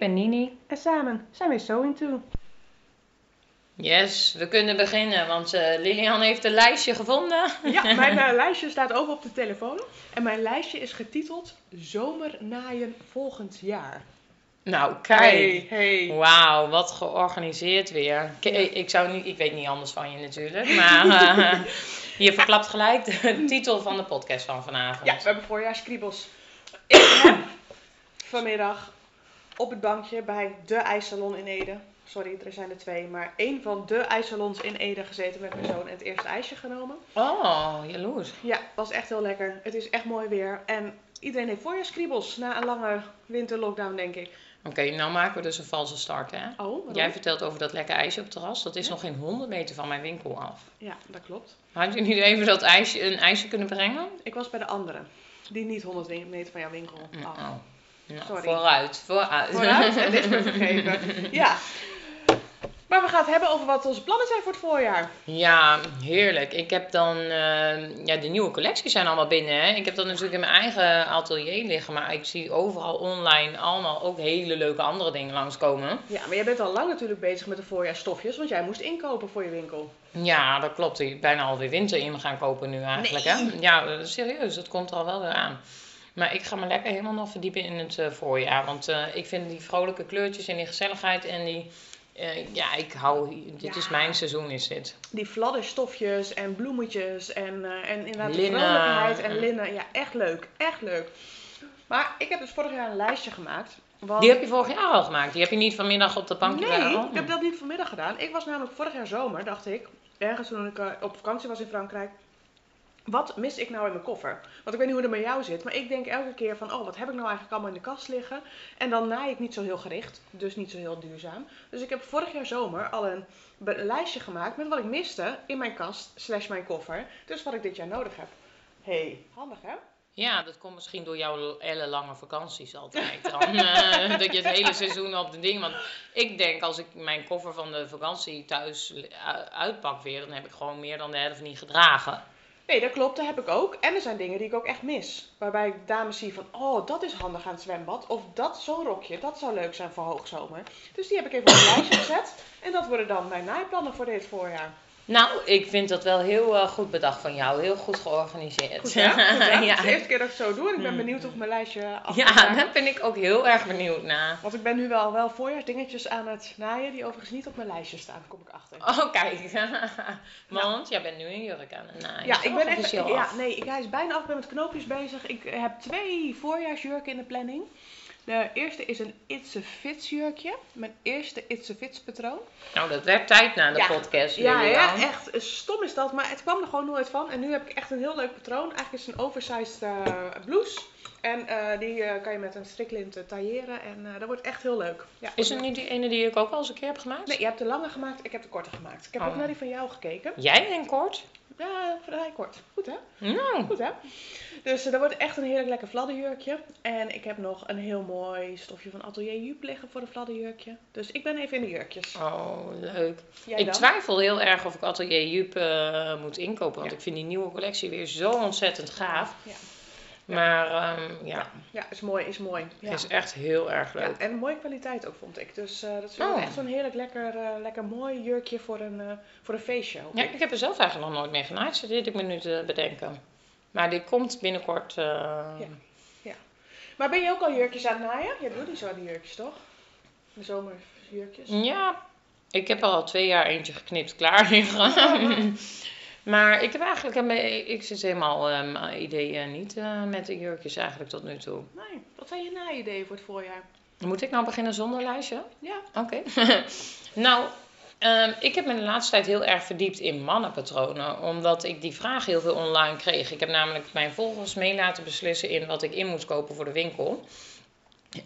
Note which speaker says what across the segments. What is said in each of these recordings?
Speaker 1: ben
Speaker 2: Nini.
Speaker 1: en samen zijn we So Into.
Speaker 2: Yes, we kunnen beginnen, want eh, Lilian heeft een lijstje gevonden.
Speaker 1: Ja, mijn eh, lijstje staat open op de telefoon. En mijn lijstje is getiteld Zomernaaien volgend jaar.
Speaker 2: Nou, kijk.
Speaker 1: Hey, hey.
Speaker 2: Wauw, wat georganiseerd weer. K-
Speaker 1: Ja.
Speaker 2: ik, zou niet, ik weet niet anders van je natuurlijk, maar eh, je verklapt gelijk de titel van de podcast van vanavond.
Speaker 1: Ja, we hebben voorjaarskriebels. Ik heb vanmiddag op het bankje bij de ijssalon in Ede. Sorry, er zijn er twee, maar één van de ijssalons in Ede gezeten met mijn zoon en het eerste ijsje genomen.
Speaker 2: Oh, jaloers.
Speaker 1: Ja, was echt heel lekker. Het is echt mooi weer. En iedereen heeft voorjaarskriebels na een lange winterlockdown, denk ik.
Speaker 2: Oké, nou maken we dus een valse start, hè?
Speaker 1: Oh, waarom?
Speaker 2: Jij vertelt over dat lekker ijsje op het terras. Dat is nog geen 100 meter van mijn winkel af.
Speaker 1: Ja, dat klopt.
Speaker 2: Had je niet even dat ijsje, een ijsje kunnen brengen?
Speaker 1: Ik was bij de andere. Die niet 100 meter van jouw winkel af.
Speaker 2: Oh.
Speaker 1: Sorry.
Speaker 2: Vooruit, vooruit.
Speaker 1: Vooruit en dit vergeven. Ja. Maar we gaan het hebben over wat onze plannen zijn voor het voorjaar.
Speaker 2: Ja, heerlijk. Ik heb dan, eh, ja, de nieuwe collecties zijn allemaal binnen. Hè. Ik heb dat natuurlijk in mijn eigen atelier liggen, maar ik zie overal online allemaal ook hele leuke andere dingen langskomen.
Speaker 1: Ja, maar jij bent al lang natuurlijk bezig met de voorjaarstofjes, want jij moest inkopen voor je winkel.
Speaker 2: Ja, dat klopt. Ik ben bijna alweer winter in gaan kopen nu eigenlijk. Hè. Ja, eh, serieus, dat komt er al wel weer aan. Maar ik ga me lekker helemaal nog verdiepen in het eh, voorjaar. Want eh, ik vind die vrolijke kleurtjes en die gezelligheid en die... eh, ja, ik hou... Dit is mijn seizoen, is dit.
Speaker 1: Die fladderstofjes en bloemetjes en, en inderdaad de
Speaker 2: Linnen.
Speaker 1: vrolijkheid en linnen. Ja, echt leuk. Echt leuk. Maar ik heb dus vorig jaar een lijstje gemaakt. Want...
Speaker 2: Die heb je vorig jaar al gemaakt. Die heb je niet vanmiddag op de bankje
Speaker 1: Nee,
Speaker 2: oh.
Speaker 1: ik heb dat niet vanmiddag gedaan. Ik was namelijk vorig jaar zomer, dacht ik, ergens toen ik op vakantie was in Frankrijk. Wat mis ik nou in mijn koffer? Want ik weet niet hoe het met jou zit, maar ik denk elke keer van, oh, wat heb ik nou eigenlijk allemaal in de kast liggen? En dan naai ik niet zo heel gericht, dus niet zo heel duurzaam. Dus ik heb vorig jaar zomer al een lijstje gemaakt met wat ik miste in mijn kast slash mijn koffer. Dus wat ik dit jaar nodig heb. hey, handig hè?
Speaker 2: Ja, dat komt misschien door jouw ellenlange vakanties altijd. Dan, eh, dat je het hele seizoen op de ding. Want ik denk als ik mijn koffer van de vakantie thuis u- uitpak weer, dan heb ik gewoon meer dan de helft niet gedragen.
Speaker 1: Nee, dat klopt, dat heb ik ook. En er zijn dingen die ik ook echt mis. Waarbij ik dames zie van, oh, dat is handig aan het zwembad. Of dat, zo'n rokje, dat zou leuk zijn voor hoogzomer. Dus die heb ik even op een lijstje gezet. En dat worden dan mijn naaiplannen voor dit voorjaar.
Speaker 2: Nou, ik vind dat wel heel eh, goed bedacht van jou. Heel goed georganiseerd.
Speaker 1: Goed hè? Goed, hè? Het is de
Speaker 2: ja.
Speaker 1: eerste keer dat ik het zo doe. En ik ben
Speaker 2: Hmm.
Speaker 1: benieuwd of mijn lijstje af
Speaker 2: ja, daar ben ik ook heel erg benieuwd naar.
Speaker 1: Want ik ben nu wel, wel voorjaarsdingetjes aan het naaien. Die overigens niet op mijn lijstje staan, kom ik achter.
Speaker 2: Oh, kijk. Want jij bent nu een jurk aan het naaien.
Speaker 1: Ja, ik ben echt. Ja, nee, ik, hij is bijna af. Ik ben met knoopjes bezig. Ik heb twee voorjaarsjurken in de planning. De eerste is een It's a Fits jurkje. Mijn eerste It's a Fits patroon.
Speaker 2: Nou, dat werd tijd na de
Speaker 1: Ja.
Speaker 2: podcast.
Speaker 1: Ja, ja, echt stom is dat, maar het kwam er gewoon nooit van. En nu heb ik echt een heel leuk patroon. Eigenlijk is het een oversized eh, blouse. En eh, die eh, kan je met een striklint tailleren. En dat wordt echt heel leuk. Ja,
Speaker 2: Is het niet die ene die ik ook al eens een keer heb gemaakt?
Speaker 1: Nee, je hebt de lange gemaakt, ik heb de korte gemaakt. Ik heb
Speaker 2: Oh.
Speaker 1: ook naar die van jou gekeken.
Speaker 2: Jij bent kort?
Speaker 1: Ja, vrij kort. Goed hè?
Speaker 2: Nou,
Speaker 1: Goed hè? Dus eh, dat wordt echt een heerlijk lekker fladderjurkje. En ik heb nog een heel mooi stofje van Atelier Jup liggen voor een fladderjurkje. Dus ik ben even in de jurkjes.
Speaker 2: oh, leuk.
Speaker 1: Jij
Speaker 2: ik
Speaker 1: dan?
Speaker 2: twijfel heel erg of ik Atelier Jup eh, moet inkopen. Want
Speaker 1: Ja.
Speaker 2: ik vind die nieuwe collectie weer zo ontzettend gaaf.
Speaker 1: Ja,
Speaker 2: Maar ehm, ja,
Speaker 1: ja is mooi, is mooi. Ja.
Speaker 2: is echt heel erg
Speaker 1: Ja,
Speaker 2: leuk.
Speaker 1: en een mooie kwaliteit ook, vond ik. Dus eh, dat is
Speaker 2: Oh.
Speaker 1: echt zo'n heerlijk lekker, eh, lekker mooi jurkje voor een, eh, voor een feestje.
Speaker 2: Ja,
Speaker 1: ik.
Speaker 2: ik heb er zelf eigenlijk nog nooit mee genaaid. Zit dit ik me nu te bedenken. Maar die komt binnenkort. eh,
Speaker 1: Maar ben je ook al jurkjes aan het naaien? Je doet niet zo aan die jurkjes, toch? De zomerjurkjes.
Speaker 2: Ja, ik heb al twee jaar eentje geknipt klaar liggen. maar ik heb eigenlijk een ik zit helemaal ehm ideeën niet eh, met de jurkjes eigenlijk tot nu toe.
Speaker 1: Nee, wat zijn je naaideeën voor het voorjaar?
Speaker 2: Moet ik nou beginnen zonder lijstje?
Speaker 1: Ja.
Speaker 2: Oké. nou, ehm, ik heb me de laatste tijd heel erg verdiept in mannenpatronen. Omdat ik die vraag heel veel online kreeg. Ik heb namelijk mijn volgers mee laten beslissen in wat ik in moest kopen voor de winkel.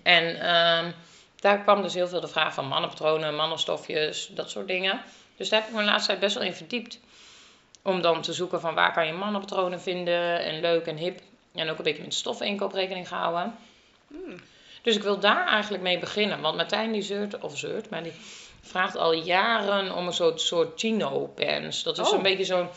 Speaker 2: En ehm, daar kwam dus heel veel de vraag van mannenpatronen, mannenstofjes, dat soort dingen. Dus daar heb ik me de laatste tijd best wel in verdiept. Om dan te zoeken van waar kan je mannenpatronen vinden en leuk en hip. En ook een beetje met stofinkoop rekening gehouden.
Speaker 1: Hmm.
Speaker 2: Dus ik wil daar eigenlijk mee beginnen. Want Martijn die zeurt, of zeurt, maar die vraagt al jaren om een soort, soort chino pants. Dat is
Speaker 1: Oh.
Speaker 2: een beetje zo'n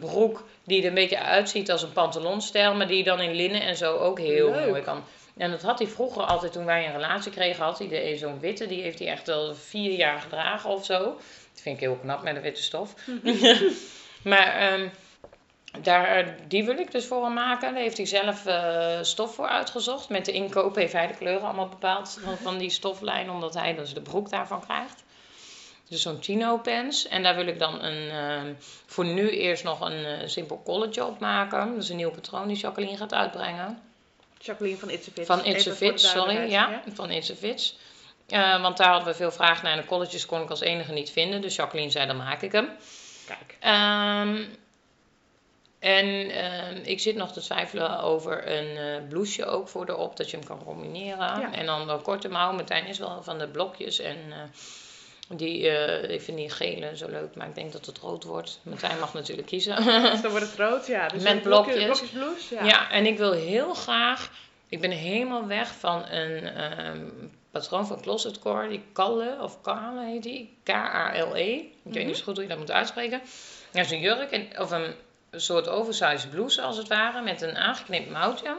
Speaker 2: broek die er een beetje uitziet als een pantalonstijl, maar die dan in linnen en zo ook heel
Speaker 1: Leuk.
Speaker 2: mooi kan. En dat had hij vroeger altijd, toen wij een relatie kregen, had hij zo'n witte. Die heeft hij echt al vier jaar gedragen of zo. Dat vind ik heel knap met een witte stof. maar ehm, daar, die wil ik dus voor hem maken. Daar heeft hij zelf eh, stof voor uitgezocht. Met de inkoop heeft hij de kleuren allemaal bepaald van, van die stoflijn, omdat hij dus de broek daarvan krijgt. Dus zo'n chino pants. En daar wil ik dan een, ehm, voor nu eerst nog een eh, simpel colletje op maken. Dat is een nieuw patroon die Jacqueline gaat uitbrengen.
Speaker 1: Jacqueline van It's a Fit.
Speaker 2: Van It's a sorry. Ja, van It's a. Eh, want daar hadden we veel vraag naar en de colleges kon ik als enige niet vinden. Dus Jacqueline zei, dan maak ik hem.
Speaker 1: Kijk.
Speaker 2: Ehm, en ehm, ik zit nog te twijfelen over een eh blouseje ook voor erop, dat je hem kan combineren.
Speaker 1: Ja.
Speaker 2: En dan een korte mouw. Martijn is wel van de blokjes en eh, die, eh, ik vind die gele zo leuk, maar ik denk dat het rood wordt. Martijn mag natuurlijk kiezen.
Speaker 1: Dus dan wordt het rood, ja. Dus
Speaker 2: Met blokjes.
Speaker 1: blokjesblouse, ja.
Speaker 2: Ja. en ik wil heel graag. Ik ben helemaal weg van een ehm, patroon van Closet Core, die Kalle of Kale heet die, K-A-L-E. Ik weet niet zo goed hoe je dat moet uitspreken. Dat is een jurk en, of een soort oversized blouse als het ware, met een aangeknipt mouwtje.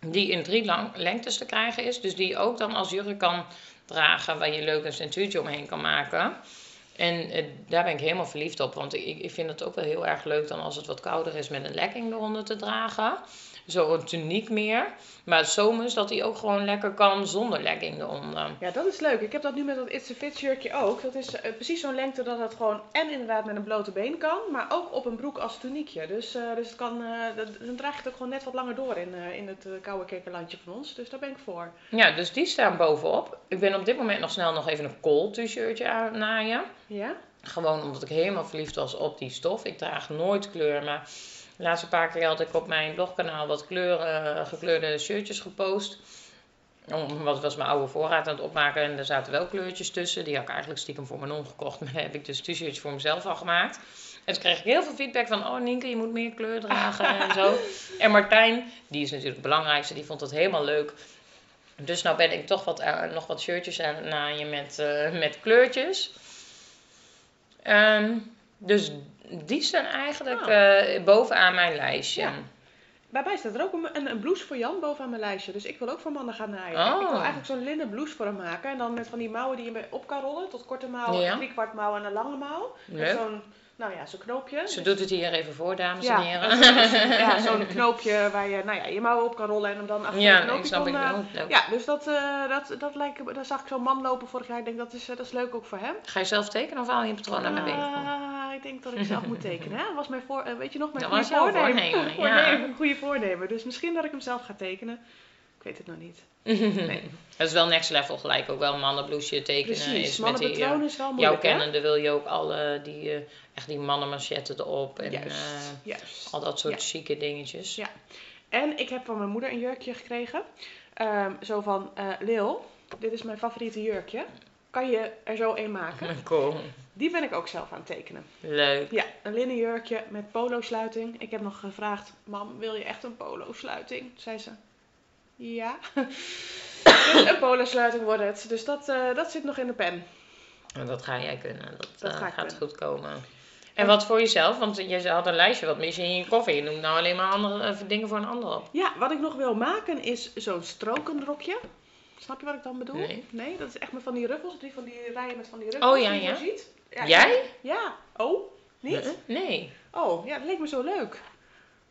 Speaker 2: Die in drie lang, lengtes te krijgen is, dus die je ook dan als jurk kan dragen, waar je leuk een centuurtje omheen kan maken. En eh, daar ben ik helemaal verliefd op. Want ik, ik vind het ook wel heel erg leuk dan als het wat kouder is met een lekking eronder te dragen. Zo een tuniek meer. Maar zomers dat hij ook gewoon lekker kan zonder lekking eronder.
Speaker 1: Ja, dat is leuk. Ik heb dat nu met dat It's a Fit shirtje ook. Dat is eh, precies zo'n lengte dat het gewoon en inderdaad met een blote been kan, maar ook op een broek als tuniekje. Dus, eh, dus het kan, eh, dat- dan draag je het ook gewoon net wat langer door in, in het koude kekerlandje van ons. Dus daar ben ik voor.
Speaker 2: Ja, dus die staan bovenop. Ik ben op dit moment nog snel nog even een kool t-shirtje aan naaien.
Speaker 1: Ja?
Speaker 2: Gewoon omdat ik helemaal verliefd was op die stof. Ik draag nooit kleur, maar de laatste paar keer had ik op mijn blogkanaal wat kleuren, gekleurde shirtjes gepost. Wat was mijn oude voorraad aan het opmaken en er zaten wel kleurtjes tussen. Die had ik eigenlijk stiekem voor mijn non gekocht, maar daar heb ik dus t-shirtjes voor mezelf al gemaakt. En toen kreeg ik heel veel feedback van, oh Nienke, je moet meer kleur dragen en zo. En Martijn, die is natuurlijk het belangrijkste, die vond het helemaal leuk. Dus nou ben ik toch wat, aan- nog wat shirtjes aan het naaien met, eh, met kleurtjes. Ehm, dus die staan eigenlijk
Speaker 1: Ah.
Speaker 2: eh, bovenaan mijn lijstje.
Speaker 1: Ja. Bij mij staat er ook een, een, blouse voor Jan bovenaan mijn lijstje. Dus ik wil ook voor mannen gaan naaien.
Speaker 2: Oh.
Speaker 1: Ik wil eigenlijk zo'n linnen blouse voor hem maken. En dan met van die mouwen die je mee op kan rollen. Tot korte mouw,
Speaker 2: Ja.
Speaker 1: een driekwart mouw en een lange mouw. Met
Speaker 2: Leuk.
Speaker 1: zo'n, nou ja, zo'n knoopje.
Speaker 2: Ze
Speaker 1: Dus-
Speaker 2: doet het hier even voor, dames
Speaker 1: ja,
Speaker 2: en heren.
Speaker 1: zo'n- ja, zo'n knoopje waar je nou ja, je mouwen op kan rollen en hem dan achter
Speaker 2: Ja,
Speaker 1: een knoopje
Speaker 2: snap
Speaker 1: kon,
Speaker 2: ik
Speaker 1: eh. Ja, dus dat, eh, dat, dat lijkt, daar zag ik zo'n man lopen vorig jaar. Ik denk dat is, dat is leuk ook voor hem.
Speaker 2: Ga je zelf tekenen of haal je een patroon naar mijn?
Speaker 1: Ah, ik denk dat ik zelf moet tekenen. Hè? Dat was mijn voor, eh, weet je nog, mijn
Speaker 2: Dat
Speaker 1: goede
Speaker 2: was
Speaker 1: voornemen.
Speaker 2: voornemen, ja.
Speaker 1: Voornemen, goede voornemen. Dus misschien dat ik hem zelf ga tekenen. Ik weet het nog niet. Nee.
Speaker 2: Dat is wel next level gelijk. Ook wel een mannenbloesje tekenen.
Speaker 1: Precies,
Speaker 2: is met die, eh,
Speaker 1: mannenpatroon is wel
Speaker 2: jouw
Speaker 1: hè?
Speaker 2: kennende wil je ook alle die, eh, echt die mannenmanchetten erop. En
Speaker 1: Juist, juist.
Speaker 2: al dat soort
Speaker 1: Ja.
Speaker 2: chique dingetjes.
Speaker 1: Ja. En ik heb van mijn moeder een jurkje gekregen. Ehm, zo van, Lil, dit is mijn favoriete jurkje. Kan je er zo een maken?
Speaker 2: Cool.
Speaker 1: Die ben ik ook zelf aan het tekenen.
Speaker 2: Leuk.
Speaker 1: Ja, een linnen jurkje met polo-sluiting. Ik heb nog gevraagd, mam, wil je echt een polo-sluiting? Zei ze, ja. dus een polo-sluiting wordt het. Dus dat, eh, dat zit nog in de pen.
Speaker 2: En dat ga jij kunnen. Dat,
Speaker 1: Dat
Speaker 2: eh,
Speaker 1: ga
Speaker 2: gaat
Speaker 1: kunnen.
Speaker 2: goed komen. En wat voor jezelf? Want je had een lijstje, wat mis je in je koffer? Je noemt nou alleen maar andere eh, dingen voor een ander op.
Speaker 1: Ja, wat ik nog wil maken is zo'n strokenrokje. Snap je wat ik dan bedoel?
Speaker 2: Nee.
Speaker 1: dat is echt met van die ruffels. Die van die rijen met van die ruffels
Speaker 2: Oh, ja,
Speaker 1: die je
Speaker 2: ja.
Speaker 1: ziet. Ja,
Speaker 2: Jij?
Speaker 1: Ja. Oh, niet?
Speaker 2: Nee. Nee.
Speaker 1: Oh, ja, dat leek me zo leuk.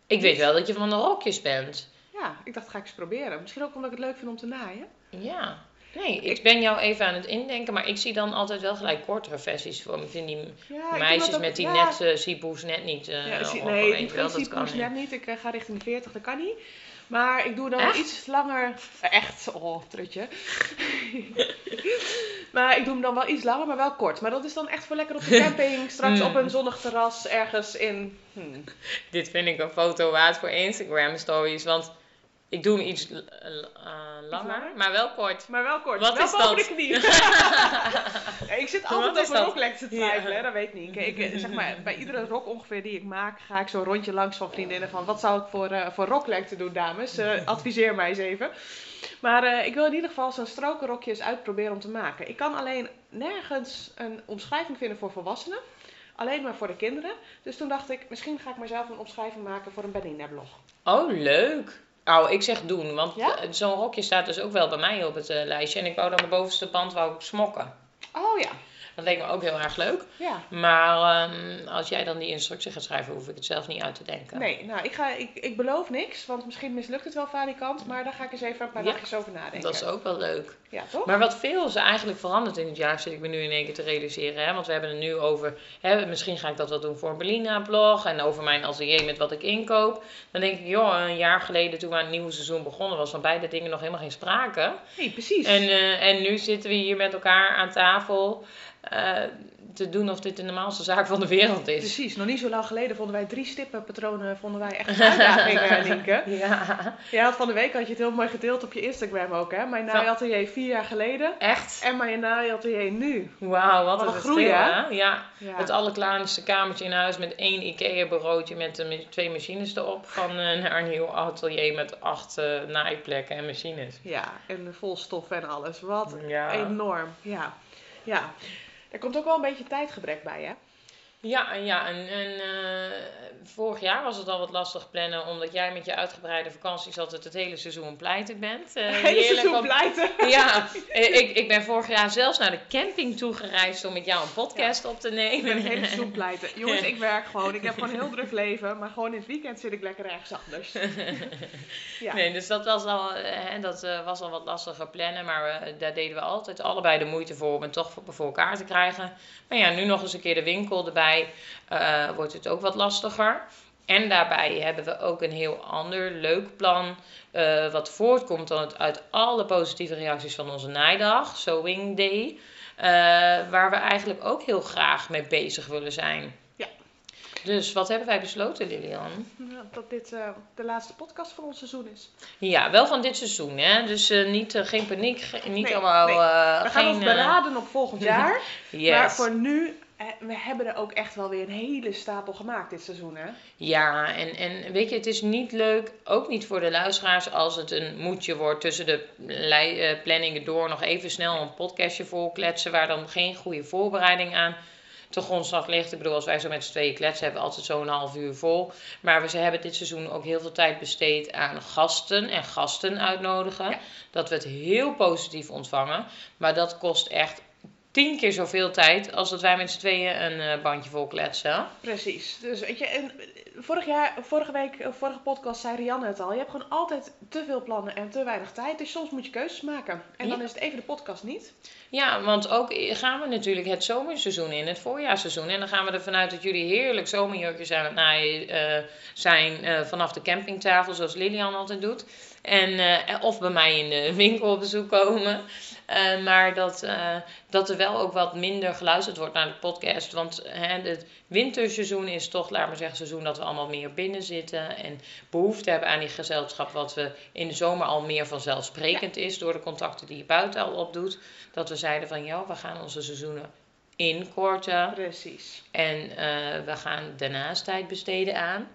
Speaker 2: Ik weet wel dat je van de rokjes bent.
Speaker 1: Ja, ik dacht, ga ik eens proberen. Misschien ook omdat ik het leuk vind om te naaien.
Speaker 2: Ja. Nee, ik ben jou even aan het indenken, maar ik zie dan altijd wel gelijk kortere versies voor me. Ik vind die
Speaker 1: Ja,
Speaker 2: meisjes
Speaker 1: ook-
Speaker 2: met die
Speaker 1: ja.
Speaker 2: net uh, net niet. eh
Speaker 1: Ja, zie- nee,
Speaker 2: wel, dat kan
Speaker 1: net niet. Ik eh, ga richting de 40, dat kan niet. Maar ik doe dan
Speaker 2: Echt?
Speaker 1: iets langer. Echt, oh, trutje. maar ik doe hem dan wel iets langer, maar wel kort. Maar dat is dan echt voor lekker op de camping, straks op een zonnig terras ergens in. Hmm.
Speaker 2: Dit vind ik een foto waard voor Instagram stories, want ik doe hem iets eh, langer, maar wel kort.
Speaker 1: Maar wel kort.
Speaker 2: Wat
Speaker 1: wel
Speaker 2: is
Speaker 1: boven
Speaker 2: dat?
Speaker 1: de knie. Ik zit altijd over
Speaker 2: dat?
Speaker 1: roklek te twijfelen,
Speaker 2: Ja.
Speaker 1: dat weet niet. Ik, eh, zeg maar, bij iedere rok ongeveer die ik maak, ga ik zo'n rondje langs van vriendinnen van wat zou ik voor, eh voor roklengte doen, dames? Adviseer mij eens even. Maar ik wil in ieder geval zo'n strokenrokje eens uitproberen om te maken. Ik kan alleen nergens een omschrijving vinden voor volwassenen. Alleen maar voor de kinderen. Dus toen dacht ik, misschien ga ik mezelf een opschrijving maken voor een Benina blog.
Speaker 2: Oh, leuk. Oh, ik zeg doen, want
Speaker 1: Ja?
Speaker 2: eh, zo'n rokje staat dus ook wel bij mij op het eh, lijstje. En ik wou dan de bovenste band wou ik smokken.
Speaker 1: Oh ja,
Speaker 2: Dat leek me ook heel erg leuk.
Speaker 1: ja.
Speaker 2: Maar ehm, als jij dan die instructie gaat schrijven, hoef ik het zelf niet uit te denken.
Speaker 1: Nee, nou, ik, ga, ik, ik beloof niks, want misschien mislukt het wel valikant, maar daar ga ik eens even een paar
Speaker 2: Ja,
Speaker 1: dagjes over nadenken.
Speaker 2: Dat is ook wel leuk.
Speaker 1: Ja, toch?
Speaker 2: Maar wat veel is eigenlijk veranderd in het jaar, zit ik me nu in één keer te realiseren. Hè? Want we hebben het nu over, hè, misschien ga ik dat wel doen voor een Belina-blog en over mijn atelier met wat ik inkoop. Dan denk ik, joh, een jaar geleden toen we aan het nieuwe seizoen begonnen, was van beide dingen nog helemaal geen sprake.
Speaker 1: Nee, precies.
Speaker 2: En, eh, en nu zitten we hier met elkaar aan tafel eh, te doen of dit de normaalste zaak van de wereld is.
Speaker 1: Precies, nog niet zo lang geleden vonden wij drie stippenpatronen vonden wij echt een uitdaging, Nienke.
Speaker 2: Ja,
Speaker 1: Ja, van de week had je het heel mooi gedeeld op je Instagram ook, hè? Mijn naaiatelier vier jaar geleden
Speaker 2: echt?
Speaker 1: en mijn naaiatelier nu.
Speaker 2: Wauw, wat,
Speaker 1: Wat
Speaker 2: een verschil,
Speaker 1: groei, hè?
Speaker 2: Ja.
Speaker 1: Ja.
Speaker 2: Het allerkleinste kamertje in huis met één IKEA-bureautje met met twee machines erop. Van eh, naar een nieuw atelier met acht eh, naaiplekken en machines.
Speaker 1: Ja, en vol stof en alles. Wat
Speaker 2: Ja.
Speaker 1: enorm. Ja. ja. Er komt ook wel een beetje tijdgebrek bij, hè?
Speaker 2: Ja, en ja, en, en eh, vorig jaar was het al wat lastig plannen, omdat jij met je uitgebreide vakanties altijd het hele seizoen pleiten bent. Eh,
Speaker 1: Hele seizoen
Speaker 2: op-
Speaker 1: pleiten.
Speaker 2: Ja, eh, ik, ik ben vorig jaar zelfs naar de camping toegereisd om met jou een podcast op te
Speaker 1: Ik
Speaker 2: nemen.
Speaker 1: ben het hele seizoen pleiten. Jongens, ik werk gewoon. Ik heb gewoon een heel druk leven. Maar gewoon in het weekend zit ik lekker ergens anders. Ja.
Speaker 2: Nee, dus dat was al, hè, dat, was al wat lastiger plannen. Maar daar deden we altijd allebei de moeite voor om het toch voor, voor elkaar te krijgen. Maar ja, nu nog eens een keer de winkel erbij. Eh, wordt het ook wat lastiger. En daarbij hebben we ook een heel ander leuk plan. eh, wat voortkomt dan uit alle positieve reacties van onze naaidag, Sewing Day. eh, waar we eigenlijk ook heel graag mee bezig willen zijn.
Speaker 1: Ja.
Speaker 2: Dus wat hebben wij besloten, Lilian?
Speaker 1: Dat dit de laatste podcast van ons seizoen is.
Speaker 2: Ja, wel van dit seizoen, hè? Dus niet, geen paniek, ge- niet
Speaker 1: Nee,
Speaker 2: allemaal.
Speaker 1: nee. We gaan
Speaker 2: geen,
Speaker 1: ons beraden op volgend jaar.
Speaker 2: yes.
Speaker 1: Maar voor nu, we hebben er ook echt wel weer een hele stapel gemaakt dit seizoen, hè?
Speaker 2: Ja, en, en weet je, het is niet leuk, ook niet voor de luisteraars, als het een moedje wordt tussen de eh, planningen door nog even snel een podcastje volkletsen, waar dan geen goede voorbereiding aan te grondslag ligt. Ik bedoel, als wij zo met z'n tweeën kletsen, hebben we altijd zo'n half uur vol. Maar we hebben dit seizoen ook heel veel tijd besteed aan gasten en gasten uitnodigen.
Speaker 1: Ja.
Speaker 2: Dat we het heel positief ontvangen. Maar dat kost echt tien keer zoveel tijd als dat wij met z'n tweeën een eh, bandje vol kletsen.
Speaker 1: Precies. Dus weet je, en eh, vorig jaar, vorige week, eh, vorige podcast zei Rianne het al. Je hebt gewoon altijd te veel plannen en te weinig tijd. Dus soms moet je keuzes maken. En dan
Speaker 2: Ja.
Speaker 1: is het even de podcast niet.
Speaker 2: Ja, want ook gaan we natuurlijk het zomerseizoen in, het voorjaarsseizoen. En dan gaan we ervan uit dat jullie heerlijk zomerjurkjes aan het naaien zijn vanaf de campingtafel, zoals Lilian altijd doet. En, eh, of bij mij in de winkel op bezoek komen. Eh, maar dat, eh, dat er wel ook wat minder geluisterd wordt naar de podcast. Want hè, het winterseizoen is toch, laat maar zeggen, seizoen dat we allemaal meer binnen zitten. En behoefte hebben aan die gezelschap, wat we in de zomer al meer vanzelfsprekend is. Door de contacten die je buiten al opdoet. Dat we zeiden van, ja, we gaan onze seizoenen inkorten.
Speaker 1: Precies.
Speaker 2: En we gaan daarnaast tijd besteden aan.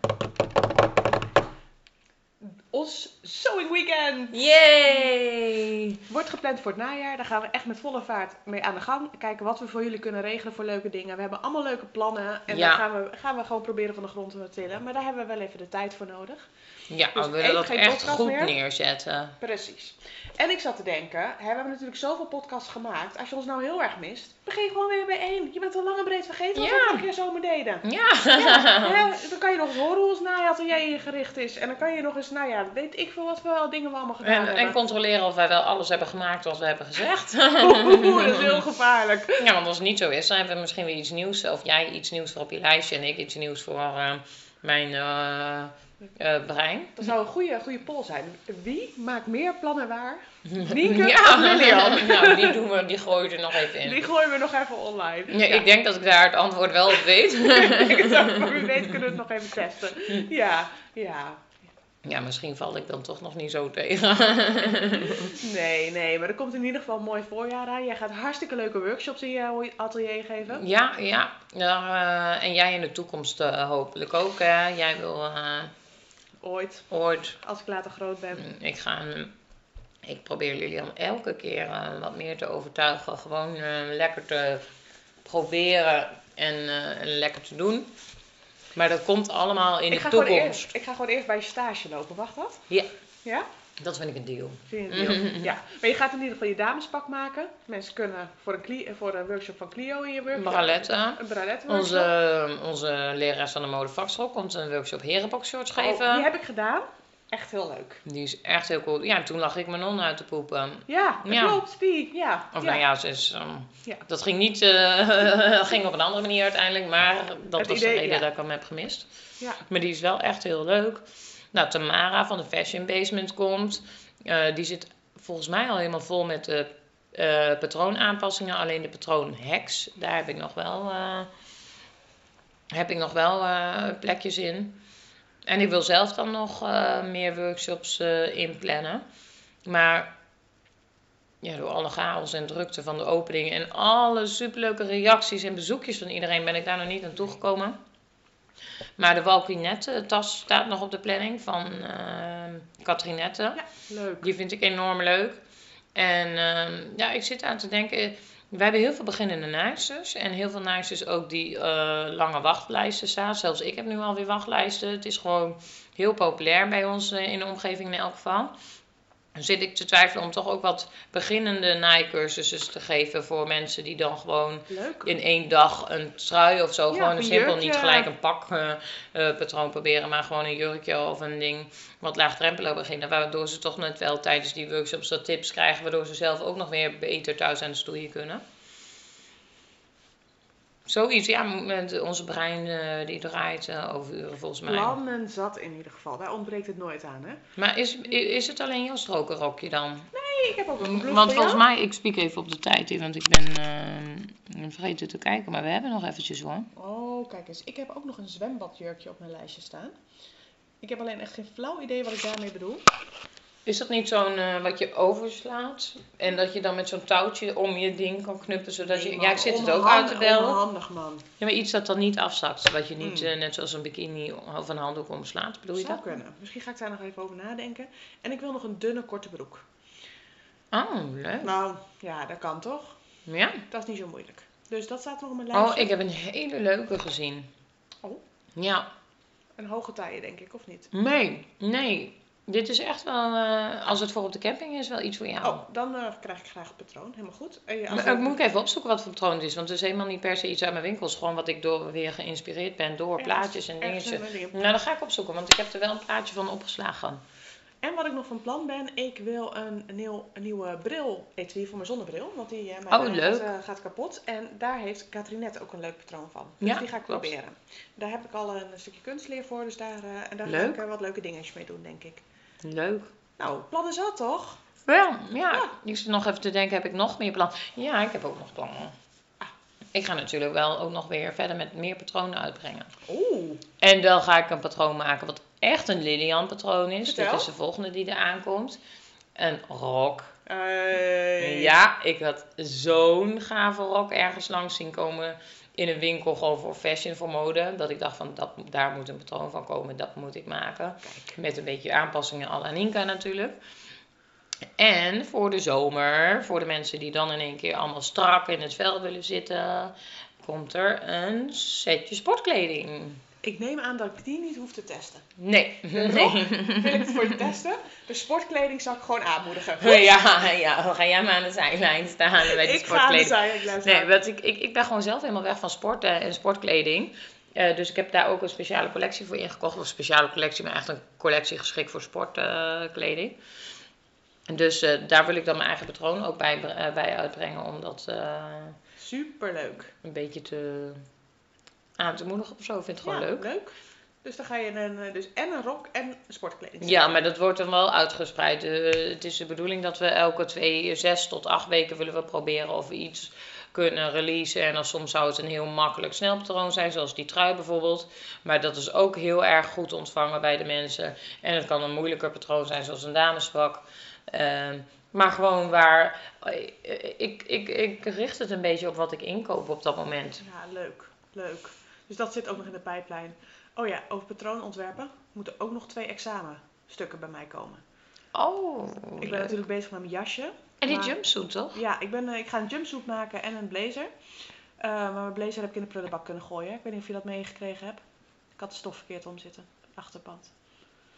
Speaker 1: Ons sewing weekend
Speaker 2: Yay!
Speaker 1: wordt gepland voor het najaar. Daar gaan we echt met volle vaart mee aan de gang. Kijken wat we voor jullie kunnen regelen voor leuke dingen. We hebben allemaal leuke plannen. En
Speaker 2: Ja.
Speaker 1: daar gaan we, gaan we gewoon proberen van de grond te tillen. Maar daar hebben we wel even de tijd voor nodig.
Speaker 2: Ja,
Speaker 1: Dus
Speaker 2: we willen dat
Speaker 1: geen
Speaker 2: echt goed
Speaker 1: meer?
Speaker 2: neerzetten.
Speaker 1: Precies. En ik zat te denken, hè, we hebben natuurlijk zoveel podcasts gemaakt. Als je ons nou heel erg mist, begin gewoon weer bij één. Je bent al lang en breed vergeten wat
Speaker 2: Ja.
Speaker 1: we vorige keer zomer deden.
Speaker 2: Ja!
Speaker 1: Ja, dan kan je nog eens horen hoe ons naaiatelier ingericht is. En dan kan je nog eens, nou ja, weet ik veel wat voor dingen we allemaal gedaan
Speaker 2: En, en
Speaker 1: hebben.
Speaker 2: controleren of wij wel alles hebben gemaakt wat we hebben gezegd.
Speaker 1: Oeh, dat is heel gevaarlijk.
Speaker 2: Ja, want als het niet zo is, dan hebben we misschien weer iets nieuws. Of jij iets nieuws voor op je lijstje en ik iets nieuws voor eh, mijn eh, eh, brein.
Speaker 1: Dat zou een goede, goede poll zijn. Wie maakt meer plannen waar? Nienke
Speaker 2: ja,
Speaker 1: of Lilian?
Speaker 2: nou, die, doen we, die gooien we er nog even in.
Speaker 1: Die gooien we nog even online.
Speaker 2: Ja, Ik denk dat ik daar het antwoord wel op weet.
Speaker 1: Ik maar wie weet kunnen we het nog even testen. Ja, ja.
Speaker 2: Ja, misschien val ik dan toch nog niet zo tegen.
Speaker 1: Nee, nee, maar er komt in ieder geval een mooi voorjaar aan. Jij gaat hartstikke leuke workshops in jouw atelier geven.
Speaker 2: Ja, ja. ja eh, en jij in de toekomst eh, hopelijk ook. Hè? Jij wil eh,
Speaker 1: Ooit,
Speaker 2: ooit.
Speaker 1: als ik later groot ben.
Speaker 2: mm, Ik ga. Ik probeer Lilian elke keer wat meer te overtuigen. Gewoon lekker te proberen. en, en lekker te doen. Maar dat komt allemaal in
Speaker 1: ik,
Speaker 2: de toekomst.
Speaker 1: eerst, ik ga gewoon eerst bij je stage lopen. Wacht dat?
Speaker 2: Ja.
Speaker 1: Ja?
Speaker 2: Dat vind ik een deal.
Speaker 1: Vind je het deal? Ja. Maar je gaat in ieder geval je damespak maken. Mensen kunnen voor een, voor een workshop van Clio in je workshop. Een bralette.
Speaker 2: Onze, onze lerares van de modevakschool komt een workshop herenboxshorts geven.
Speaker 1: Oh, die heb ik gedaan. Echt heel leuk.
Speaker 2: Die is echt heel cool. Ja, toen lag ik mijn non uit te poepen.
Speaker 1: Ja, dat
Speaker 2: Ja.
Speaker 1: klopt. Die. Ja.
Speaker 2: Of
Speaker 1: ja.
Speaker 2: nou ja, ze is, ehm,
Speaker 1: Ja.
Speaker 2: dat ging niet, eh, ging op een andere manier uiteindelijk, maar dat
Speaker 1: Het
Speaker 2: was
Speaker 1: idee,
Speaker 2: de reden dat ik hem heb gemist.
Speaker 1: Ja.
Speaker 2: Maar die is wel echt heel leuk. Nou, Tamara van de Fashion Basement komt. Eh, die zit volgens mij al helemaal vol met de eh, patroonaanpassingen. Alleen de patroonhacks, daar heb ik nog wel, heb ik nog wel plekjes in. En ik wil zelf dan nog eh, meer workshops eh, inplannen. Maar ja, door alle chaos en drukte van de opening en alle superleuke reacties en bezoekjes van iedereen ben ik daar nog niet aan toegekomen. Maar de Walkinet tas staat nog op de planning van uh, Katrinette.
Speaker 1: Ja, leuk.
Speaker 2: Die vind ik enorm leuk. En ehm, ja, ik zit aan te denken. We hebben heel veel beginnende naaisters. En heel veel naaisters ook die eh, lange wachtlijsten staan. Zelfs ik heb nu alweer wachtlijsten. Het is gewoon heel populair bij ons eh, in de omgeving in elk geval. Dan zit ik te twijfelen om toch ook wat beginnende naaicursussen te geven voor mensen die dan gewoon
Speaker 1: Leuk.
Speaker 2: in één dag een trui of zo.
Speaker 1: Ja,
Speaker 2: gewoon
Speaker 1: een
Speaker 2: simpel, niet gelijk een pak eh, eh, patroon proberen, maar gewoon een jurkje of een ding wat laagdrempelig beginnen. Waardoor ze toch net wel tijdens die workshops dat tips krijgen, waardoor ze zelf ook nog weer beter thuis aan de stoeien kunnen. Zoiets, ja, met onze brein eh, die draait eh, overuren volgens mij.
Speaker 1: Plannen zat in ieder geval. Daar ontbreekt het nooit aan, hè?
Speaker 2: Maar is, is het alleen jouw strokenrokje dan?
Speaker 1: Nee, ik heb ook een blouse
Speaker 2: Want volgens
Speaker 1: jou.
Speaker 2: mij, ik spiek even op de tijd hier, want ik ben eh, vergeten te kijken, maar we hebben nog eventjes hoor.
Speaker 1: Oh, kijk eens. Ik heb ook nog een zwembadjurkje op mijn lijstje staan. Ik heb alleen echt geen flauw idee wat ik daarmee bedoel.
Speaker 2: Is dat niet zo'n eh, wat je overslaat? En dat je dan met zo'n touwtje om je ding kan knuppen, zodat je... Ja, ik zit het ook uit te bellen.
Speaker 1: Onhandig, man.
Speaker 2: Ja, maar iets dat dan niet afzakt. Wat je niet
Speaker 1: Mm.
Speaker 2: eh, net zoals een bikini of een handdoek omslaat. Bedoel je
Speaker 1: Zou
Speaker 2: dat?
Speaker 1: kunnen. Misschien ga ik daar nog even over nadenken. En ik wil nog een dunne, korte broek.
Speaker 2: Oh, leuk.
Speaker 1: Nou, ja, dat kan toch?
Speaker 2: Ja.
Speaker 1: Dat is niet zo moeilijk. Dus dat staat nog op mijn lijstje.
Speaker 2: Oh, ik heb een hele leuke gezien.
Speaker 1: Oh.
Speaker 2: Ja.
Speaker 1: Een hoge taille, denk ik, of niet?
Speaker 2: Nee, nee. Dit is echt wel, eh, als het voor op de camping is, wel iets voor jou.
Speaker 1: Oh, dan eh, krijg ik graag het patroon. Helemaal goed. Als
Speaker 2: Maar ik moet ik even opzoeken wat voor patroon het is. Want het is helemaal niet per se iets uit mijn winkels. Gewoon wat ik door, weer geïnspireerd ben door
Speaker 1: Ergens-
Speaker 2: plaatjes en dingetjes. Nou, dat ga ik opzoeken, want ik heb er wel een plaatje van opgeslagen.
Speaker 1: En wat ik nog van plan ben, ik wil een, nieuw, een nieuwe bril etui voor mijn zonnebril. Want die eh,
Speaker 2: Oh,
Speaker 1: eh. Gaat, eh, kapot. En daar heeft Katrinet ook een leuk patroon van. Dus
Speaker 2: Ja,
Speaker 1: die ga ik
Speaker 2: klopt.
Speaker 1: proberen. Daar heb ik al een stukje kunstleer voor. Dus daar, eh, en daar ga ik eh, wat leuke dingetjes mee doen, denk ik.
Speaker 2: Leuk.
Speaker 1: Nou, plannen zat toch?
Speaker 2: Wel, ja.
Speaker 1: Ja.
Speaker 2: Ik zit nog even te denken, heb ik nog meer plannen? Ja, ik heb ook nog plannen.
Speaker 1: Ah.
Speaker 2: Ik ga natuurlijk wel ook nog weer verder met meer patronen uitbrengen.
Speaker 1: Oeh.
Speaker 2: En dan ga ik een patroon maken wat echt een Lilian patroon is.
Speaker 1: Vertel.
Speaker 2: Dit is de volgende die er aankomt. Een rok.
Speaker 1: Eh,
Speaker 2: Ja, ik had zo'n gave rok ergens langs zien komen in een winkel gewoon voor fashion, voor mode. Dat ik dacht van, dat, daar moet een patroon van komen, dat moet ik maken. Met een beetje aanpassingen à la Ninka natuurlijk. En voor de zomer, voor de mensen die dan in één keer allemaal strak in het vel willen zitten, komt er een setje sportkleding.
Speaker 1: Ik neem aan dat ik die niet hoef te testen.
Speaker 2: Nee.
Speaker 1: De rok wil ik het voor je testen. De sportkleding zal ik gewoon aanmoedigen.
Speaker 2: Ja, ja, dan ga jij maar aan de zijlijn staan bij die
Speaker 1: ik ga aan de
Speaker 2: sportkleding. Nee, want ik, ik, ik ben gewoon zelf helemaal weg van sporten en sportkleding. Eh, dus ik heb daar ook een speciale collectie voor ingekocht. Of een speciale collectie, maar echt een collectie geschikt voor sportkleding. dus eh, daar wil ik dan mijn eigen patroon ook bij, eh, bij uitbrengen. Om dat eh,
Speaker 1: Superleuk.
Speaker 2: een beetje te, aan te moedigen of zo. Ik vind het gewoon
Speaker 1: Ja,
Speaker 2: leuk.
Speaker 1: leuk. Dus dan ga je een, eh, dus en een rok en sportkleding.
Speaker 2: Ja, maar dat wordt dan wel uitgespreid. Eh, het is de bedoeling dat we elke twee, zes tot acht weken willen we proberen of we iets kunnen releasen. En dan soms zou het een heel makkelijk snelpatroon zijn, zoals die trui bijvoorbeeld. Maar dat is ook heel erg goed ontvangen bij de mensen. En het kan een moeilijker patroon zijn, zoals een damespak. Ehm, maar gewoon waar, eh, ik, ik, ik richt het een beetje op wat ik inkoop op dat moment.
Speaker 1: Ja, leuk. Leuk. Dus dat zit ook nog in de pijplijn. Oh ja, over patroonontwerpen moeten ook nog twee examenstukken bij mij komen.
Speaker 2: Oh,
Speaker 1: Ik ben
Speaker 2: leuk.
Speaker 1: natuurlijk bezig met mijn jasje.
Speaker 2: En die
Speaker 1: maar-
Speaker 2: jumpsuit toch?
Speaker 1: Ja, ik, ben, eh, ik ga een jumpsuit maken en een blazer. Eh, maar mijn blazer heb ik in de prullenbak kunnen gooien. Ik weet niet of je dat meegekregen hebt. Ik had de stof verkeerd om zitten. Achterpand.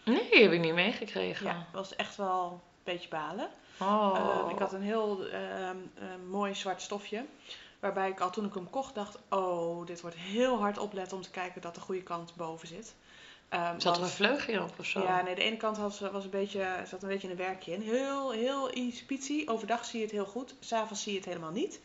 Speaker 2: Nee, heb ik niet meegekregen.
Speaker 1: Ja, dat was echt wel een beetje balen.
Speaker 2: Oh.
Speaker 1: Eh, ik had een heel ehm, eh, mooi zwart stofje. Waarbij ik al toen ik hem kocht dacht, oh, dit wordt heel hard opletten om te kijken dat de goede kant boven zit. Ehm,
Speaker 2: Zat er een vleugje op of zo?
Speaker 1: Ja, nee, de ene kant had, was een beetje, zat een beetje een werkje in. Heel, heel ietspietsie. Overdag zie je het heel goed. S'avonds zie je het helemaal niet.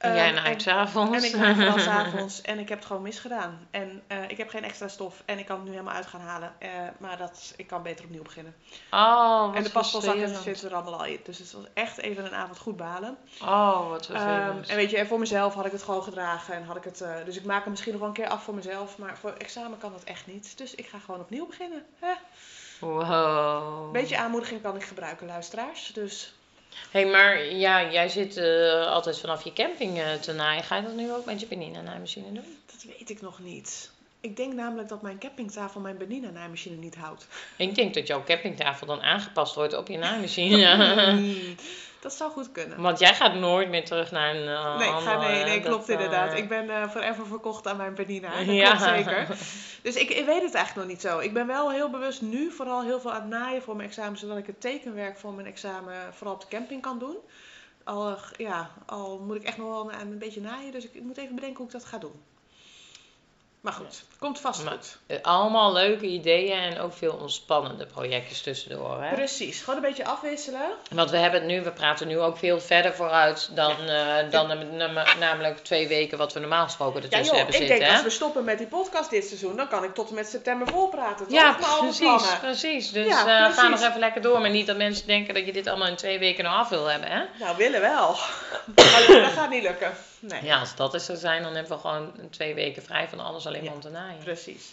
Speaker 2: En jij
Speaker 1: Ehm,
Speaker 2: naait
Speaker 1: en-
Speaker 2: s'avonds.
Speaker 1: en ik maak vooral s'avonds en ik heb het gewoon misgedaan. En eh, ik heb geen extra stof en ik kan het nu helemaal uit gaan halen. Eh, maar dat, ik kan beter opnieuw beginnen.
Speaker 2: Oh, wat
Speaker 1: en de
Speaker 2: vervelend.
Speaker 1: zitten er allemaal al in. Dus het was echt even een avond goed balen.
Speaker 2: Oh, wat
Speaker 1: Ehm,
Speaker 2: vervelend.
Speaker 1: en weet je, en voor mezelf had ik het gewoon gedragen. En had ik het, eh, dus ik maak hem misschien nog wel een keer af voor mezelf. Maar voor examen kan dat echt niet. Dus ik ga gewoon opnieuw beginnen. Hè?
Speaker 2: Wow.
Speaker 1: Een beetje aanmoediging kan ik gebruiken, luisteraars. Dus
Speaker 2: hey, maar ja, jij zit eh, altijd vanaf je camping eh, te naaien. Ga je dat nu ook met je penina naaimachine doen?
Speaker 1: dat weet ik nog niet. Ik denk namelijk dat mijn campingtafel mijn Benina naaimachine niet houdt.
Speaker 2: Ik denk dat jouw campingtafel dan aangepast wordt op je naaimachine.
Speaker 1: Dat zou goed kunnen.
Speaker 2: Want jij gaat nooit meer terug naar een eh,
Speaker 1: Nee, ik ga, nee, nee
Speaker 2: dat,
Speaker 1: klopt
Speaker 2: eh,
Speaker 1: inderdaad. Ik ben eh forever verkocht aan mijn Benina. Dat
Speaker 2: Ja.
Speaker 1: klopt zeker. Dus ik, ik weet het eigenlijk nog niet zo. Ik ben wel heel bewust nu vooral heel veel aan het naaien voor mijn examen. Zodat ik het tekenwerk voor mijn examen vooral op de camping kan doen. Al, eh, ja, al moet ik echt nog wel een, een beetje naaien. Dus ik moet even bedenken hoe ik dat ga doen. Maar goed, komt vast
Speaker 2: Maar-
Speaker 1: goed.
Speaker 2: Eh, Allemaal leuke ideeën en ook veel ontspannende projectjes tussendoor. Hè?
Speaker 1: Precies, gewoon een beetje afwisselen.
Speaker 2: Want we hebben het nu, we praten nu ook veel verder vooruit dan, eh, dan namelijk twee weken wat we normaal gesproken
Speaker 1: Ja
Speaker 2: ertussen
Speaker 1: joh,
Speaker 2: hebben
Speaker 1: ik
Speaker 2: zitten.
Speaker 1: denk
Speaker 2: hè?
Speaker 1: als we stoppen met die podcast dit seizoen, dan kan ik tot en met september volpraten. toch?
Speaker 2: Ja, precies, precies. Dus eh, ga nog even lekker door. Maar niet dat mensen denken dat je dit allemaal in twee weken nog af wil hebben, hè?
Speaker 1: Nou, willen wel. Maar dat gaat niet lukken. Nee.
Speaker 2: Ja, als dat is zo zijn, dan hebben we gewoon twee weken vrij van alles alleen maar
Speaker 1: Ja.
Speaker 2: om te naaien.
Speaker 1: Precies.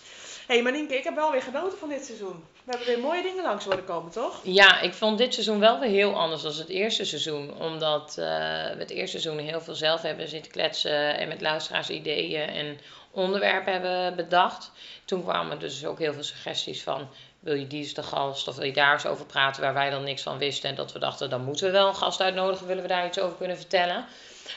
Speaker 1: Hé, hey, Manienke, ik heb wel weer genoten van dit seizoen. We hebben weer mooie dingen langs horen komen, toch?
Speaker 2: Ja, ik vond dit seizoen wel weer heel anders dan het eerste seizoen. Omdat eh, we het eerste seizoen heel veel zelf hebben zitten kletsen en met luisteraars ideeën en onderwerpen hebben bedacht. Toen kwamen dus ook heel veel suggesties van, wil je die eens de gast of wil je daar eens over praten waar wij dan niks van wisten. En dat we dachten, dan moeten we wel een gast uitnodigen, willen we daar iets over kunnen vertellen.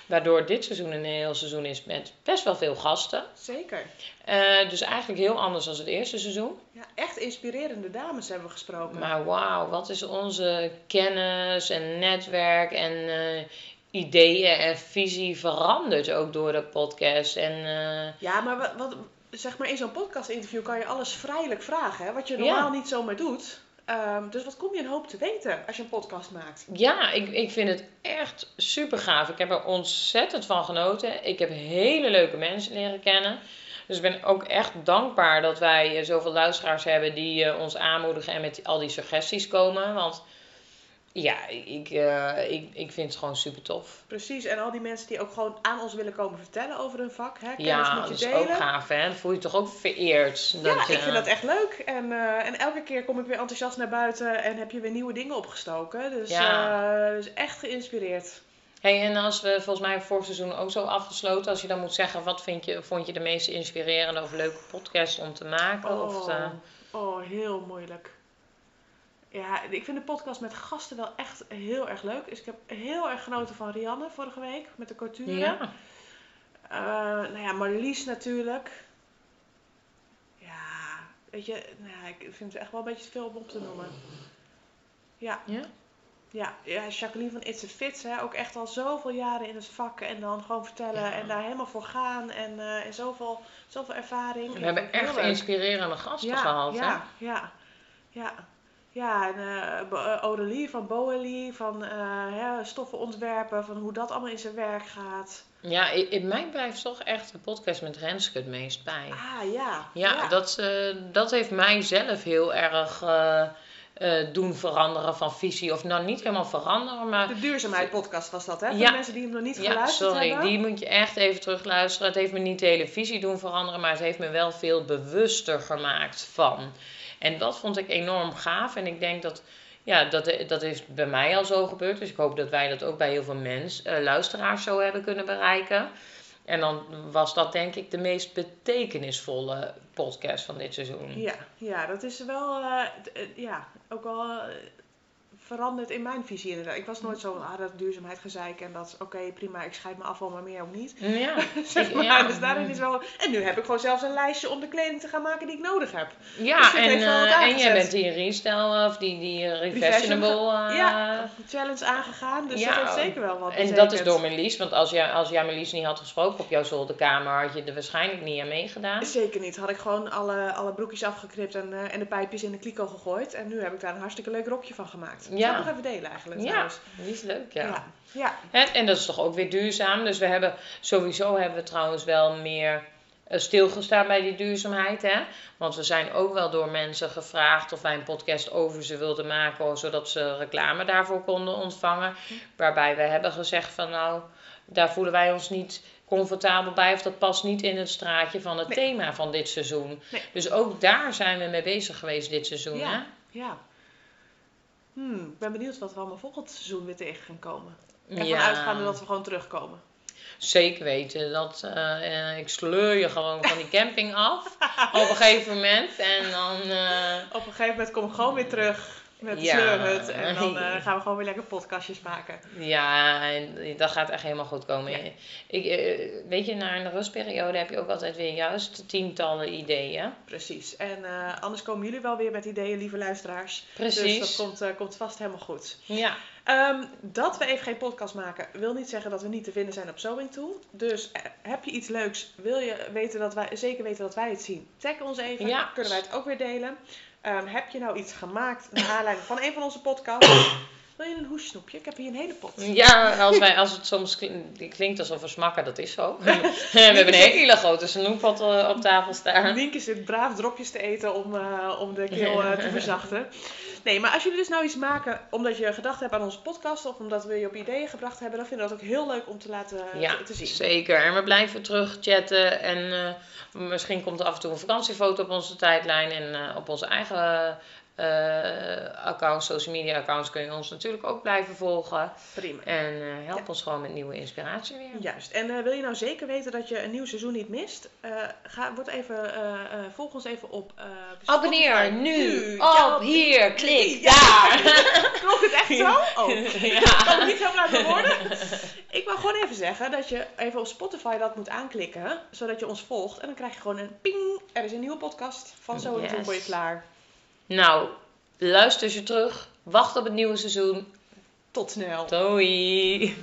Speaker 2: Waardoor dit seizoen een heel seizoen is met best wel veel gasten.
Speaker 1: Zeker.
Speaker 2: Eh, dus eigenlijk heel anders dan het eerste seizoen.
Speaker 1: Ja, echt inspirerende dames hebben we gesproken.
Speaker 2: Maar wauw, wat is onze kennis en netwerk en eh, ideeën en visie veranderd ook door de podcast. En eh,
Speaker 1: Ja, maar wat, wat, zeg maar in zo'n podcast-interview kan je alles vrijelijk vragen, hè? wat je normaal
Speaker 2: Ja.
Speaker 1: niet zomaar doet. Ehm, dus wat kom je een hoop te weten als je een podcast maakt?
Speaker 2: ja, ik, ik vind het echt super gaaf. Ik heb er ontzettend van genoten. Ik heb hele leuke mensen leren kennen. Dus ik ben ook echt dankbaar dat wij eh, zoveel luisteraars hebben die eh, ons aanmoedigen en met al die suggesties komen. Want ja, ik, eh, ik, ik vind het gewoon super tof.
Speaker 1: Precies, en al die mensen die ook gewoon aan ons willen komen vertellen over hun vak. Hè? Kennis
Speaker 2: Ja,
Speaker 1: moet
Speaker 2: dat
Speaker 1: je
Speaker 2: is
Speaker 1: delen.
Speaker 2: ook gaaf, hè? Dan voel je je toch ook vereerd.
Speaker 1: Ja,
Speaker 2: Dat je-
Speaker 1: ik vind dat echt leuk. En, eh, en elke keer kom ik weer enthousiast naar buiten en heb je weer nieuwe dingen opgestoken. Dus,
Speaker 2: Ja.
Speaker 1: eh, dus echt geïnspireerd.
Speaker 2: Hey, en als we volgens mij vorig seizoen ook zo afgesloten, als je dan moet zeggen, wat vind je, vond je de meest inspirerende of leuke podcast om te maken? Of,
Speaker 1: Oh,
Speaker 2: eh,
Speaker 1: oh, heel moeilijk. Ja, ik vind de podcast met gasten wel echt heel erg leuk. Dus ik heb heel erg genoten van Rianne vorige week met de couture.
Speaker 2: ja.
Speaker 1: Eh, nou ja, Marlies natuurlijk. Ja, weet je, nou, ja, ik vind het echt wel een beetje te veel om op te noemen. Ja,
Speaker 2: Ja?
Speaker 1: ja, ja Jacqueline van It's a Fit, hè, ook echt al zoveel jaren in het vak. En dan gewoon vertellen
Speaker 2: Ja.
Speaker 1: en daar helemaal voor gaan. En, eh, en zoveel, zoveel ervaring.
Speaker 2: We hebben echt
Speaker 1: leuk.
Speaker 2: inspirerende gasten
Speaker 1: ja,
Speaker 2: gehad,
Speaker 1: ja,
Speaker 2: hè?
Speaker 1: Ja, ja. Ja, en eh Bo- eh, van Boelie, van eh, hè, stoffen ontwerpen, van hoe dat allemaal in zijn werk gaat.
Speaker 2: Ja, in, mij blijft toch echt de podcast met Renske het meest bij.
Speaker 1: Ah, ja.
Speaker 2: Ja, Dat, dat heeft mij zelf heel erg doen veranderen van visie. Of nou niet helemaal veranderen, maar
Speaker 1: De duurzaamheid podcast was dat, hè? Voor
Speaker 2: Ja.
Speaker 1: de mensen die hem nog niet
Speaker 2: Ja,
Speaker 1: geluisterd
Speaker 2: sorry,
Speaker 1: hebben.
Speaker 2: die moet je echt even terugluisteren. Het heeft me niet de hele visie doen veranderen, maar het heeft me wel veel bewuster gemaakt van. En dat vond ik enorm gaaf. En ik denk dat, ja, dat, dat is bij mij al zo gebeurd. Dus ik hoop dat wij dat ook bij heel veel mensen, eh, luisteraars zo hebben kunnen bereiken. En dan was dat denk ik de meest betekenisvolle podcast van dit seizoen.
Speaker 1: Ja, ja, dat is wel, eh, eh, ja, ook eh, veranderd in mijn visie inderdaad. Ik was nooit zo, ah, dat duurzaamheid gezeik en dat, oké, prima, ik scheid me afval, maar meer ook niet.
Speaker 2: Ja,
Speaker 1: zeg maar,
Speaker 2: ja.
Speaker 1: dus daarin is wel... En nu heb ik gewoon zelfs een lijstje om de kleding te gaan maken die ik nodig heb.
Speaker 2: Ja,
Speaker 1: Dus
Speaker 2: en, eh, en jij bent die restyle of die, die refashionable. eh,
Speaker 1: ja, challenge aangegaan, dus
Speaker 2: ja,
Speaker 1: dat heeft zeker wel wat
Speaker 2: En dat is door Melis, want als jij, als jij Melis niet had gesproken op jouw zolderkamer, had je er waarschijnlijk niet aan meegedaan.
Speaker 1: Zeker niet. Had ik gewoon alle, alle broekjes afgeknipt en, eh, en de pijpjes in de kliko gegooid. En nu heb ik daar een hartstikke leuk rokje van gemaakt.
Speaker 2: Ja.
Speaker 1: eigenlijk
Speaker 2: Ja, die is leuk, ja.
Speaker 1: Ja. ja.
Speaker 2: En, en dat is toch ook weer duurzaam. Dus we hebben sowieso hebben we trouwens wel meer eh, stilgestaan bij die duurzaamheid. Hè? Want we zijn ook wel door mensen gevraagd of wij een podcast over ze wilden maken, zodat ze reclame daarvoor konden ontvangen. Waarbij we hebben gezegd van nou, daar voelen wij ons niet comfortabel bij of dat past niet in het straatje van het
Speaker 1: Nee.
Speaker 2: thema van dit seizoen.
Speaker 1: Nee.
Speaker 2: Dus ook daar zijn we mee bezig geweest dit seizoen.
Speaker 1: Ja.
Speaker 2: Hè?
Speaker 1: ja. Hmm, ik ben benieuwd wat we allemaal volgend seizoen weer tegen gaan komen.
Speaker 2: Ja.
Speaker 1: uitgaande dat we gewoon terugkomen.
Speaker 2: Zeker weten. Dat, eh, eh, ik sleur je gewoon van die camping af op een gegeven moment. En dan. eh,
Speaker 1: Op een gegeven moment kom ik gewoon weer terug met de
Speaker 2: Ja.
Speaker 1: sleurhut. En dan eh, gaan we gewoon weer lekker podcastjes maken.
Speaker 2: ja, en dat gaat echt helemaal goed komen.
Speaker 1: Ja.
Speaker 2: Ik, eh, weet je, na een rustperiode heb je ook altijd weer juist tientallen ideeën.
Speaker 1: Precies. En eh, anders komen jullie wel weer met ideeën, lieve luisteraars.
Speaker 2: Precies.
Speaker 1: Dus dat komt, eh, komt vast helemaal goed.
Speaker 2: Ja,
Speaker 1: Ehm, dat we even geen podcast maken, wil niet zeggen dat we niet te vinden zijn op Sewing Tool. Dus eh, heb je iets leuks, wil je weten dat wij, zeker weten dat wij het zien, tag ons even.
Speaker 2: Ja.
Speaker 1: Dan kunnen wij het ook weer delen. Ehm, heb je nou iets gemaakt naar aanleiding van een van onze podcasts? Wil je een hoesnoepje? Ik heb hier een hele pot.
Speaker 2: ja als, wij, als het soms klin- klinkt alsof we smakken, dat is zo. we hebben een hele grote snoeppot eh, op tafel staan.
Speaker 1: Nienke zit braaf dropjes te eten om, eh, om de keel eh, te verzachten. Nee, maar als jullie dus nou iets maken omdat je gedacht hebt aan onze podcast of omdat we je op ideeën gebracht hebben, dan vinden we dat ook heel leuk om te laten
Speaker 2: Ja,
Speaker 1: te, te zien.
Speaker 2: zeker. En we blijven terug chatten. En misschien komt er af en toe een vakantiefoto op onze tijdlijn. En op onze eigen eh, accounts, social media accounts, kun je ons natuurlijk ook blijven volgen.
Speaker 1: Prima.
Speaker 2: En eh, help
Speaker 1: Ja.
Speaker 2: ons gewoon met nieuwe inspiratie weer.
Speaker 1: Juist. En eh, wil je nou zeker weten dat je een nieuw seizoen niet mist? Ga, word even, volg ons even op
Speaker 2: Abonneer nu
Speaker 1: Ja,
Speaker 2: op hier, klik
Speaker 1: Ja.
Speaker 2: daar.
Speaker 1: Klopt het echt zo? Oh,
Speaker 2: Ja.
Speaker 1: ik kan het niet mijn woorden. Ik wil gewoon even zeggen dat je even op Spotify dat moet aanklikken, zodat je ons volgt. En dan krijg je gewoon een ping, er is een nieuwe podcast van Zo en
Speaker 2: Yes.
Speaker 1: voor je klaar.
Speaker 2: Nou, luister je terug. Wacht op het nieuwe seizoen.
Speaker 1: Tot snel.
Speaker 2: Doei.